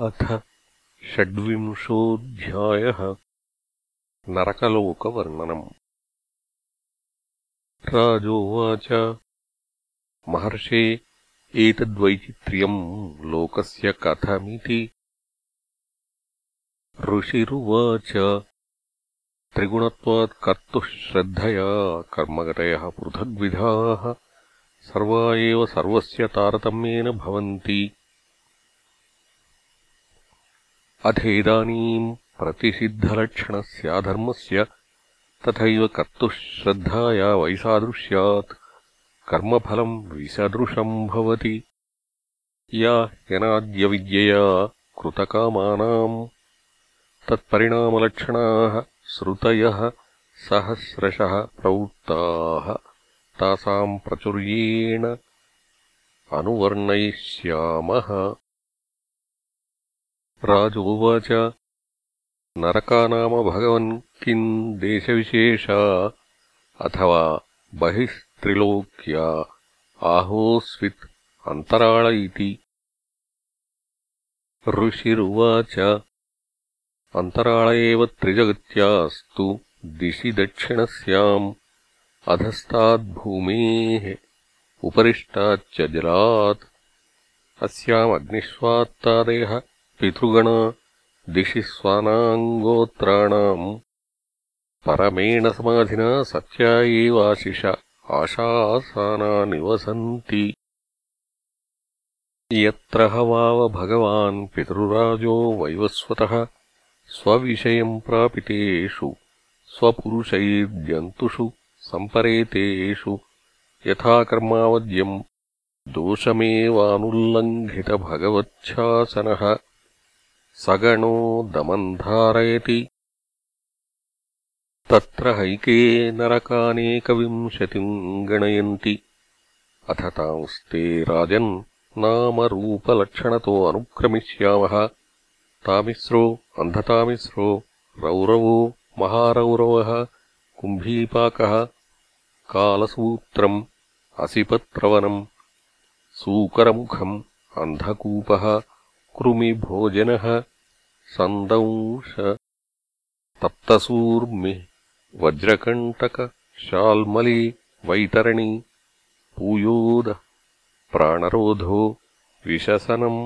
अथ षड्विंशोऽध्यायः नरकलोकवर्णनम्। राजोवाच। महर्षे एतद्वैचित्र्यम् लोकस्य कथमिति। ऋषिरुवाच। त्रिगुणत्वात् कर्तुः श्रद्धया कर्मगतयः पृथग्विधाः। सर्वा एव सर्वस्य तारतम्येन भवन्ति अथेदानीम् प्रतिषिद्धलक्षणस्याधर्मस्य तथैव कर्तुः श्रद्धाया वैसादृश्यात्। कर्मफलम् विसदृशम् भवति। या यनाद्यविद्यया कृतकामानाम्। तत्परिणामलक्षणाः श्रुतयः सहस्रशः प्रवृत्ताः। तासाम् प्रचुर्येण अनुवर्णयिष्यामः राजोवाच। नरका नाम भगवन् किम् देशविशेषा अथवा बहिस्त्रिलोक्या। आहोस्वित् अन्तराळ इति। ऋषिरुवाच। अन्तराळ एव त्रिजगत्यास्तु। दिशि दक्षिणस्याम्। अधस्ताद्भूमेः। उपरिष्टाच्च जलात्। अस्यामग्निष्वात्तादयः पितृगणा दिशि स्वानाङ्गोत्राणाम्। परमेण समाधिना सत्या एवाशिष आशासाना निवसन्ति। यत्र ह वाव भगवान् पितृराजो वैवस्वतः स्वविषयम् प्रापितेषु स्वपुरुषैर्जन्तुषु सम्परेतेषु यथा कर्मावद्यम् दोषमेवानुल्लङ्घितभगवच्छासनः सगणो दमन्धारयति तत्र हैके नरकानेकविंशतिम् गणयन्ति। अथ तांस्ते राजन् नामरूपलक्षणतो अनुक्रमिष्यामः। तामिस्रो अन्धतामिस्रो रौरवो महारौरवः कुम्भीपाकः कालसूत्रम् असिपत्रवनम् सूकरमुखम् अन्धकूपः कृमिभोजनः सन्दंश तप्तसूर्मिः वज्रकण्टकशाल्मली वैतरणी पूयोदः प्राणरोधो विशसनम्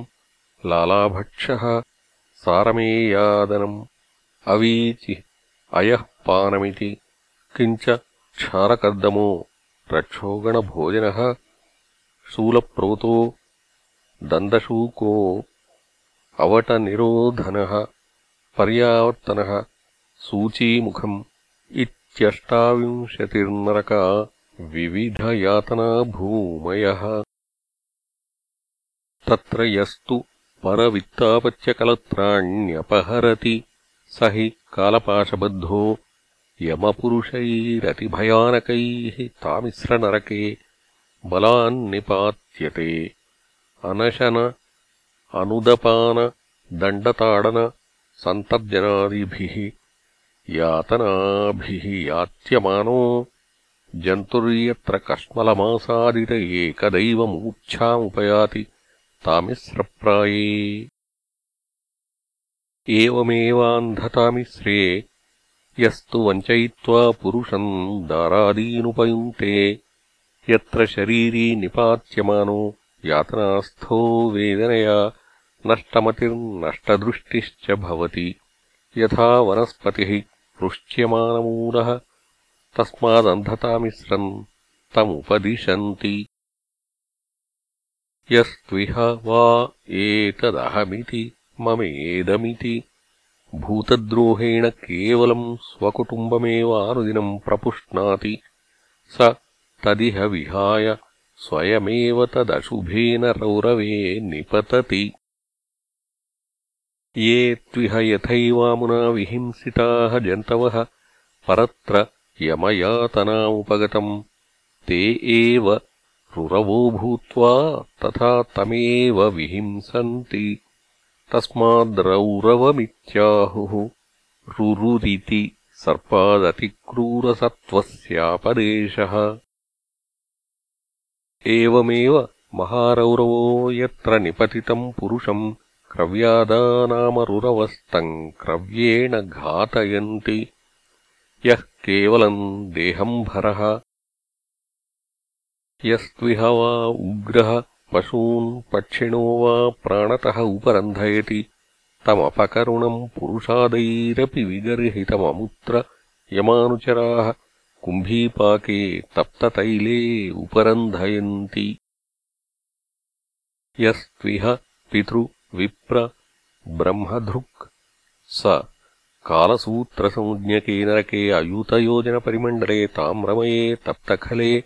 लालाभक्षः सारमेयादनम् अवीचिः अयः पानमिति किञ्च क्षारकर्दमो रक्षोगणभोजनः शूलप्रोतो दन्दशूको अवटनिरोधनः पर्यावर्तनः सूचीमुखम् इत्यष्टाविंशतिर्नरका विविधयातनाभूमयः। तत्र यस्तु परवित्तापत्यकलत्राण्यपहरति स हि कालपाशबद्धो यमपुरुषैरतिभयानकैः तामिस्रनरके बलान्निपात्यते। अनशन అనుదపాన దండతాడన సంతర్జనాది యాతనాభిः జంతుర్యత్ర కష్మలమాసాదిత ఏకదైవమూర్ఛాముపయాతి తామిస్రప్రాయే ఏవమేవాంధతామిశ్రే యస్తు వంచయిత్వా పురుషం దారాదీనుపయుంక్తే యత్ర శరీరీ నిపాత్యమానో యాతనాస్థో వేదనయా नष्टमतिर्नष्टदृष्टिश्च भवति। यथा वनस्पतिः पृष्ट्यमानमूलः तस्मादन्धतामिश्रम् तमुपदिशन्ति। यस्त्विह वा एतदहमिति ममेदमिति। भूतद्रोहेण केवलम् स्वकुटुम्बमेवानुदिनम् प्रपुष्णाति। स तदिह विहाय स्वयमेव तदशुभेन रौरवे निपतति ये त्विह यथैवामुना विहिंसिताः जन्तवः परत्र यमयातनामुपगतम्। ते एव रुरवो भूत्वा तथा तमेव विहिंसन्ति। तस्माद्रौरवमित्याहुः रुरुरिति सर्पादतिक्रूरसत्त्वस्यापदेशः। एवमेव महारौरवो यत्र निपतितम् पुरुषम् क्रव्यादानामरुरवस्तम् क्रव्येण घातयन्ति। यः केवलम् देहम् भरः यस्त्विह वा उग्रः पशून् पक्षिणो वा प्राणतः उपरन्धयति। तमपकरुणम् पुरुषादैरपि विगर्हितममुत्र यमानुचराः कुम्भीपाके तप्ततैले उपरन्धयन्ति। यस्त्विह पितृ विप्र ब्रह्मधृक् स कालसूत्रसंज्ञके नरके अयुतयोजनपरिमण्डले ताम्रमये तप्तखले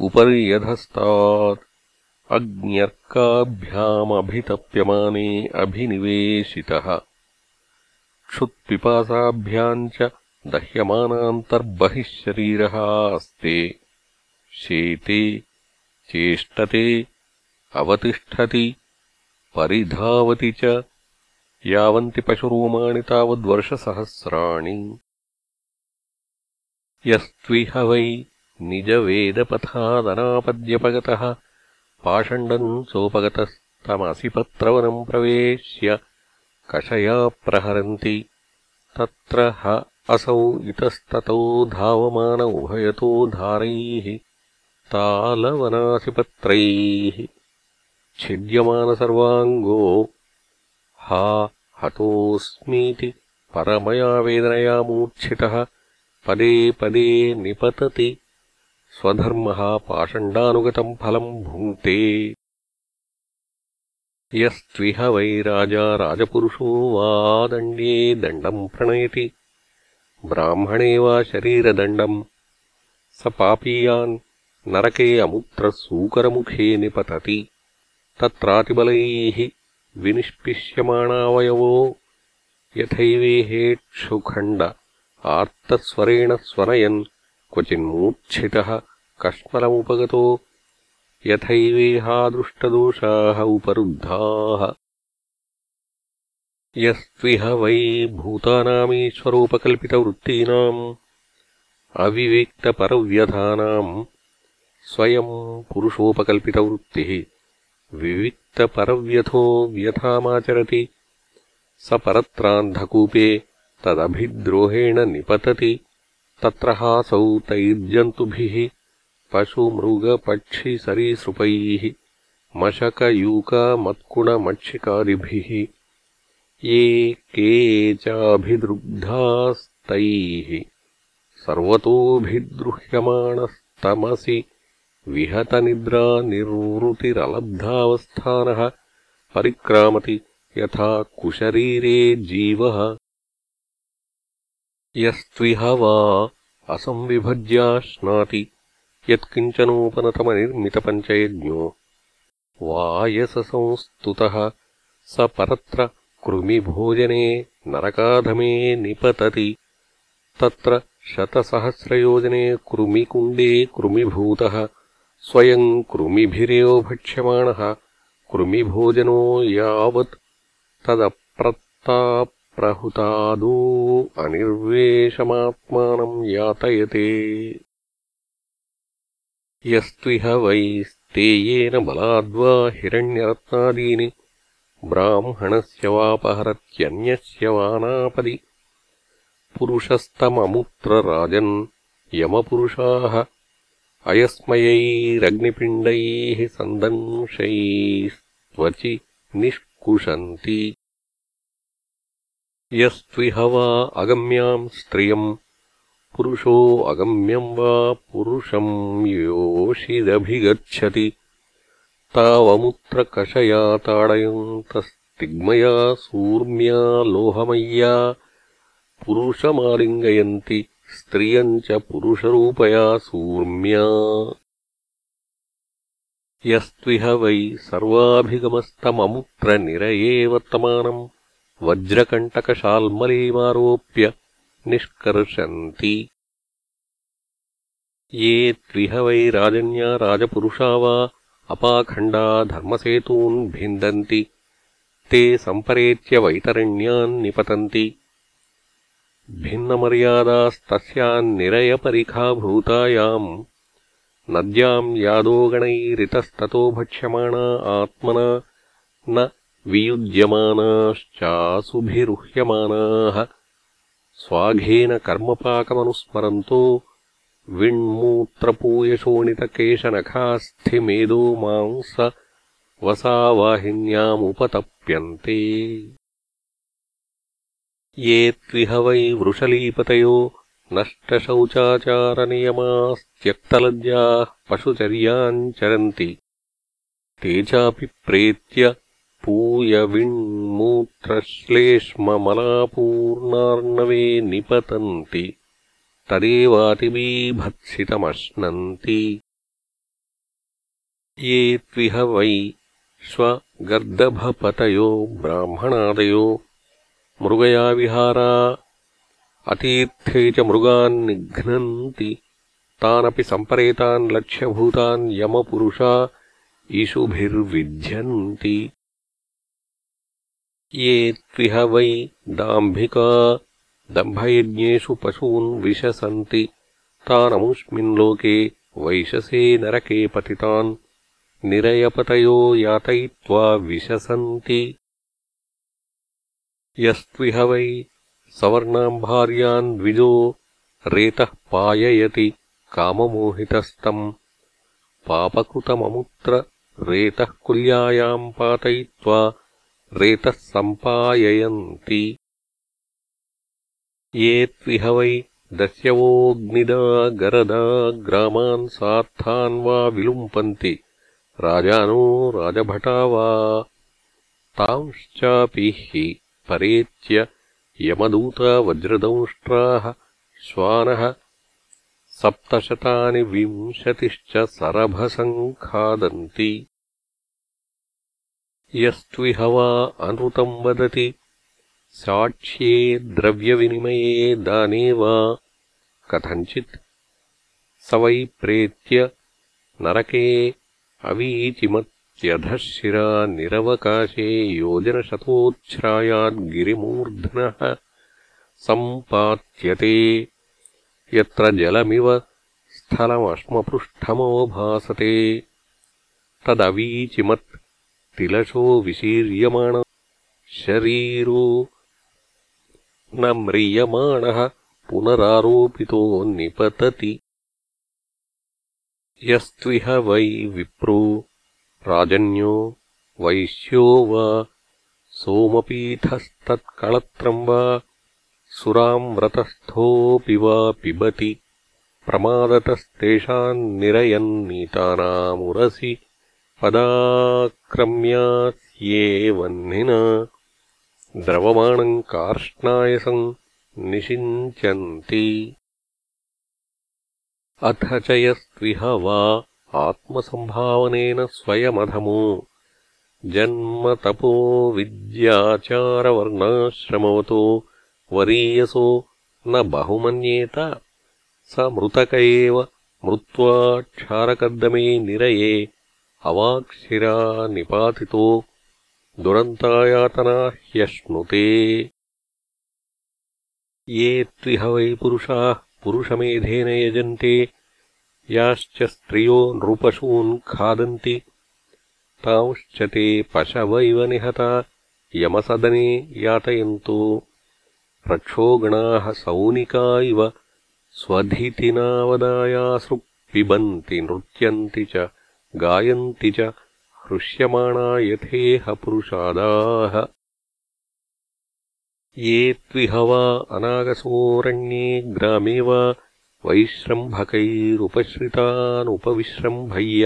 उपर्यधस्तात् अग्न्यर्काभ्यामभितप्यमाने अभिनिवेशितः। क्षुत्पिपासाभ्याम् च दह्यमानान्तर्बहिः अस्ते। शेते, चेष्टते, अवतिष्ठति परिधावति च। यावन्ति पशुरोमाणि तावद्वर्षसहस्राणि यस्त्विह वै निजवेदपथादनापद्यपगतः पाषण्डम् सोपगतस्तमसि पत्रवनम् प्रवेश्य कषया प्रहरन्ति। तत्र ह असौ इतस्ततो धावमान उभयतो धारैः तालवनासिपत्रैः छिद्यमानसर्वाङ्गो हा हतोऽस्मीति परमया वेदनया मूर्च्छितः। पदे पदे निपतति। स्वधर्मः पाषण्डानुगतम् फलम् भुङ्क्ते। यस्त्विह वै राजा राजपुरुषो वा दण्ड्ये दण्डम् प्रणयति। ब्राह्मणे वा शरीरदण्डम्। स पापीयान् नरके अमुत्रसूकरमुखे निपतति तत्रातिबलैः विनिष्पिष्यमाणावयवो यथैवेहेक्षुखण्ड आर्तस्वरेण स्वनयन् क्वचिन्मूर्च्छितः कष्मलमुपगतो यथैवेहादृष्टदोषाः उपरुद्धाः। यस्त्विह वै भूतानामीश्वरोपकल्पितवृत्तीनाम् अविविक्तपरव्यथानाम् स्वयम् पुरुषोपकल्पितवृत्तिः विविक्तपरव्यथो व्यथामाचरति। स परत्रान्धकूपे तदभिद्रोहेण निपतति। तत्र हासौ तैर्जन्तुभिः पशुमृगपक्षिसरीसृपैः मशकयूकमत्कुणमक्षिकादिभिः ये के चाभिदृग्धास्तैः सर्वतोऽभिद्रुह्यमाणस्तमसि विहतनिद्रानिर्वृतिरलब्धावस्थानः परिक्रामति यथा कुशरीरे जीवः। यस्त्विह वा असंविभज्याश्नाति यत्किञ्चनोपनतमनिर्मितपञ्चयज्ञो। वायससंस्तुतः स परत्र कृमिभोजने नरकाधमे निपतति तत्र शतसहस्रयोजने कृमिकुण्डे कृमिभूतः स्वयम् कृमिभिरेव भक्ष्यमाणः कृमिभोजनो यावत् तदप्रत्ताप् प्रहुतादो अनिर्वेशमात्मानम् यातयते। यस्त्विह वै स्तेयेन बलाद्वा हिरण्यरत्नादीनि ब्राह्मणस्य वापहरत्यन्यस्य वानापदि। पुरुषस्तममुत्रराजन् यमपुरुषाः अयस्मयैरग्निपिण्डैः सन्दंशैस्त्वचि निष्कुशन्ति। यस्त्विह वा अगम्याम् स्त्रियम् पुरुषो अगम्यम् वा पुरुषम् योषिदभिगच्छति। तावमुत्रकषया ताडयन्तस्तिग्मया सूर्म्या लोहमय्या पुरुषमालिङ्गयन्ति स्त्रियम् च पुरुषरूपया सूर्म्या यस्त्विह वै सर्वाभिगमस्तममुत्रनिरये वर्तमानम् वज्रकण्टकशाल्मलीमारोप्य निष्कर्षन्ति ये त्विह वै राजन्या राजपुरुषा वा अपाखण्डा धर्मसेतून् भिन्दन्ति ते सम्परेत्य वैतरण्यान् निपतन्ति भिन्नमर्यादास्तस्यान्निरयपरिखाभूतायाम् नद्याम् यादोगणैरितस्ततो भक्ष्यमाणा आत्मना न वियुज्यमानाश्चासुभिरुह्यमानाः। स्वाघेन कर्मपाकमनुस्मरन्तो विण्मूत्रपूयशोणितकेशनखास्थिमेदो मांस वसावाहिन्यामुपतप्यन्ते ये त्विह वै वृषलीपतयो नष्टशौचाचारनियमास्त्यक्तलज्जाः पशुचर्याम् चरन्ति। ते चापि प्रेत्य पूयविण्मूत्रश्लेष्ममलापूर्णार्णवे निपतन्ति। तदेवातिबीभत्सितमश्नन्ति ये त्विह वै श्वगर्दभपतयो ब्राह्मणादयो मृगया विहारा। अतीर्थे च मृगान् तानपि सम्परेतान् लक्ष्यभूतान् यमपुरुषा इषुभिर्विध्यन्ति। ये त्विह वै दाम्भिका दम्भयज्ञेषु पशून् विशसन्ति। तानमुष्मिन् वैशसे नरके पतितान्। निरयपतयो यातयित्वा विशसन्ति। यस्त्विह वै सवर्णाम् भार्यान् द्विजो रेतः पाययति काममोहितस्तम् पापकृतममुत्र रेतः कुल्यायाम् पातयित्वा रेतः सम्पाययन्ति ये त्विह वै दस्यवोऽग्निदा गरदा ग्रामान् सार्थान् वा विलुम्पन्ति राजानो राजभटा वा तांश्चापि हि परेत्य यमदूता वज्रदंष्ट्राः श्वानः सप्तशतानि विंशतिश्च सरभसम् खादन्ति यस्त्विह वा अनृतम् वदति साक्ष्ये द्रव्यविनिमये दाने वा कथञ्चित् स वै प्रेत्य नरके अवीचिमत्यधः शिरा निरवकाशे योजनशतोच्छ्रायाद्गिरिमूर्ध्नः सम्पात्यते यत्र जलमिव स्थलमश्मपृष्ठमोभासते तदवीचिमत् तिलशो विशीर्यमाण शरीरो न म्रियमाणः पुनरारोपितो निपतति। यस्त्विह वै विप्रो राजन्यो वैश्यो वा सोमपीठस्तत्कळत्रम् वा सुराम् व्रतस्थोऽपि वा पिबति प्रमादतस्तेषाम् निरयन्नीतानामुरसि पदाक्रम्यास्ये वह्निना द्रवमाणम् कार्ष्णायसम् निषिञ्चन्ति। अथ च यस्त्विह वा आत्मसम्भावनेन स्वयमधमो। जन्मतपो विद्याचारवर्णाश्रमवतो। वरीयसो न बहुमन्येत। स मृतक एव मृत्वा क्षारकर्दमे निरये। अवाक्षिरा निपातितो। दुरन्तायातना ह्यश्नुते। ये त्रिह वै पुरुषाः पुरुषमेधेन यजन्ते। याश्च स्त्रियो नृपशून् खादन्ति तांश्च ते पशवैव निहता यमसदने यातयन्तो। रक्षोगणाः सौनिका इव स्वधितिनावदायासु पिबन्ति नृत्यन्ति च गायन्ति च हृष्यमाणा यथेह पुरुषादाः। ये त्विह वा अनागसोऽरण्ये ग्रामे वा वैश्रम्भकैरुपश्रितानुपविश्रम्भय्य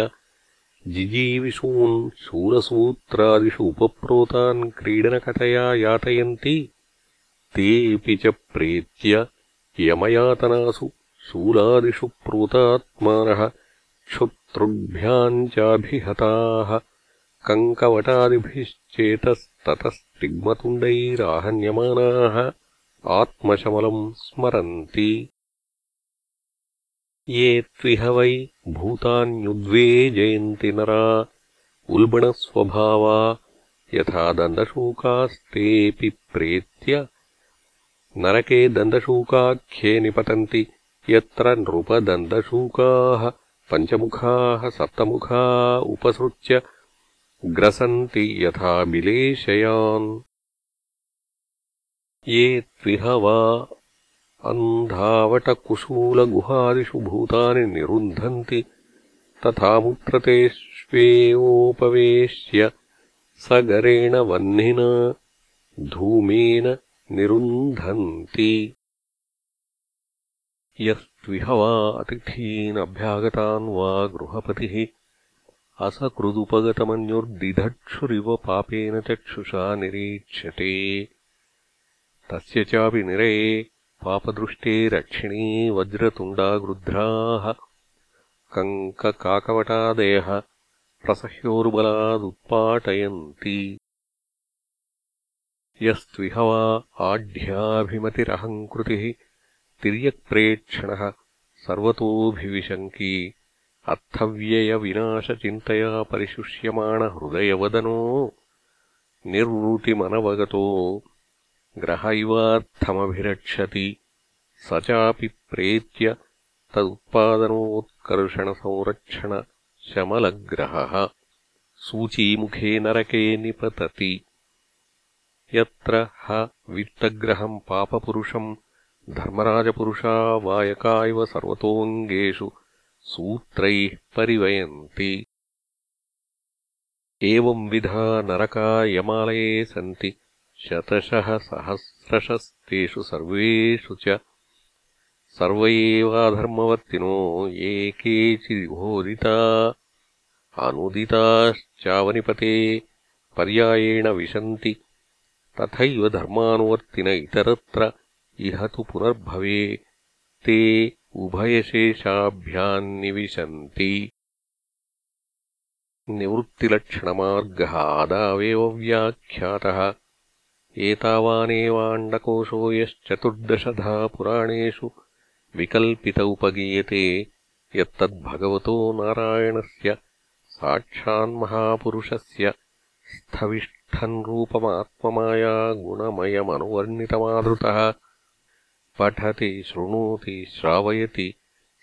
जिजीविषून् शूलसूत्रादिषु उपप्रोतान् क्रीडनकथया यातयन्ति तेऽपि च प्रेत्य यमयातनासु शूलादिषु प्रोतात्मानः क्षुत्रुभ्याम् चाभिहताः कङ्कवटादिभिश्चेतस्ततस्तिग्मतुण्डैराहन्यमानाः आत्मशमलम् स्मरन्ति ये त्विह वै भूतान्युद्वे जयन्ति नरा उल्बणस्वभावा यथा दन्दशूकास्तेऽपि प्रेत्य नरके दन्दशूकाख्ये निपतन्ति यत्र नृपदन्दशूकाः पञ्चमुखाः सप्तमुखा उपसृत्य ग्रसन्ति यथा विलेशयान्। ये त्विह वा अन्धावटकुशूलगुहादिषु भूतानि निरुन्धन्ति तथा मुत्रतेष्वेवोपवेश्य सगरेण वह्निना धूमेन निरुन्धन्ति। यस्त्विह वा अतिथीनभ्यागतान् वा गृहपतिः असकृदुपगतमन्युर्दिधक्षुरिव पापेन चक्षुषा निरीक्ष्यते। तस्य चापि निरये पापदृष्टे रक्षिणी वज्रतुण्डागृध्राः कङ्ककाकवटादयः प्रसह्योर्बलादुत्पाटयन्ति यस्त्विह वा आढ्याभिमतिरहङ्कृतिः तिर्यक्प्रेक्षणः सर्वतोऽभिविशङ्की अर्थव्ययविनाशचिन्तया परिशुष्यमाणहृदयवदनो निर्वृतिमनवगतो ग्रह इवार्थमभिरक्षति स चापि प्रेत्य तदुत्पादनोत्कर्षणसंरक्षणशमलग्रहः सूचीमुखे नरके निपतति। यत्र ह वित्तग्रहम् पापपुरुषम् धर्मराजपुरुषा वायका इव सर्वतोऽङ्गेषु सूत्रैः परिवयन्ति। एवंविधा नरका यमालये सन्ति शतशः सहस्रशस्तेषु सर्वेषु च सर्व एवाधर्मवर्तिनो ये केचिदिभोदिता अनुदिताश्चावनिपते पर्यायेण विशन्ति तथैव धर्मानुवर्तिन इतरत्र इह तु पुनर्भवे ते उभयशेषाभ्याम् निविशन्ति निवृत्तिलक्षणमार्गः आदावेव व्याख्यातः एतावानेवाण्डकोशो यश्चतुर्दशधा पुराणेषु विकल्पित उपगीयते यत्तद्भगवतो नारायणस्य साक्षान्महापुरुषस्य स्थविष्ठन् रूपमात्ममाया गुणमयमनुवर्णितमादृतः पठति शृणोति श्रावयति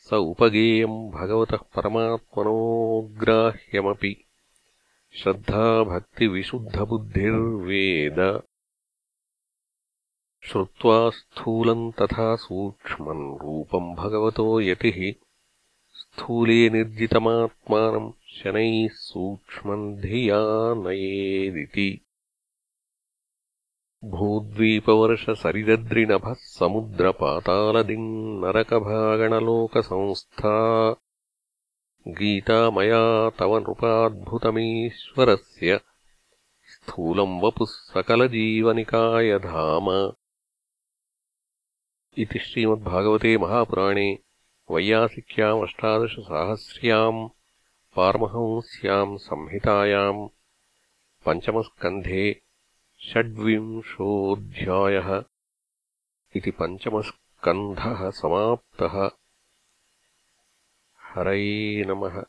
स उपगेयम् भगवतः परमात्मनोग्राह्यमपि। श्रद्धाभक्तिविशुद्धबुद्धिर्वेद श्रुत्वा स्थूलम् तथा सूक्ष्मम् रूपम् भगवतो यतिः। स्थूले निर्जितमात्मानम् शनैः सूक्ष्मम् धिया नयेदिति भूद्वीपवर्षसरिदद्रिनभः समुद्रपातालदिम् नरकभागणलोकसंस्था। गीता मया तव नृपाद्भुतमीश्वरस्य। स्थूलम् वपुः सकलजीवनिकायधाम इति श्रीमद्भागवते महापुराणे वैयासिक्याम् अष्टादशसाहस्र्याम् पारमहंस्याम् संहितायाम् पञ्चमस्कन्धे षड्विंशोऽध्यायः इति पञ्चमस्कन्धः समाप्तः। हरये नमः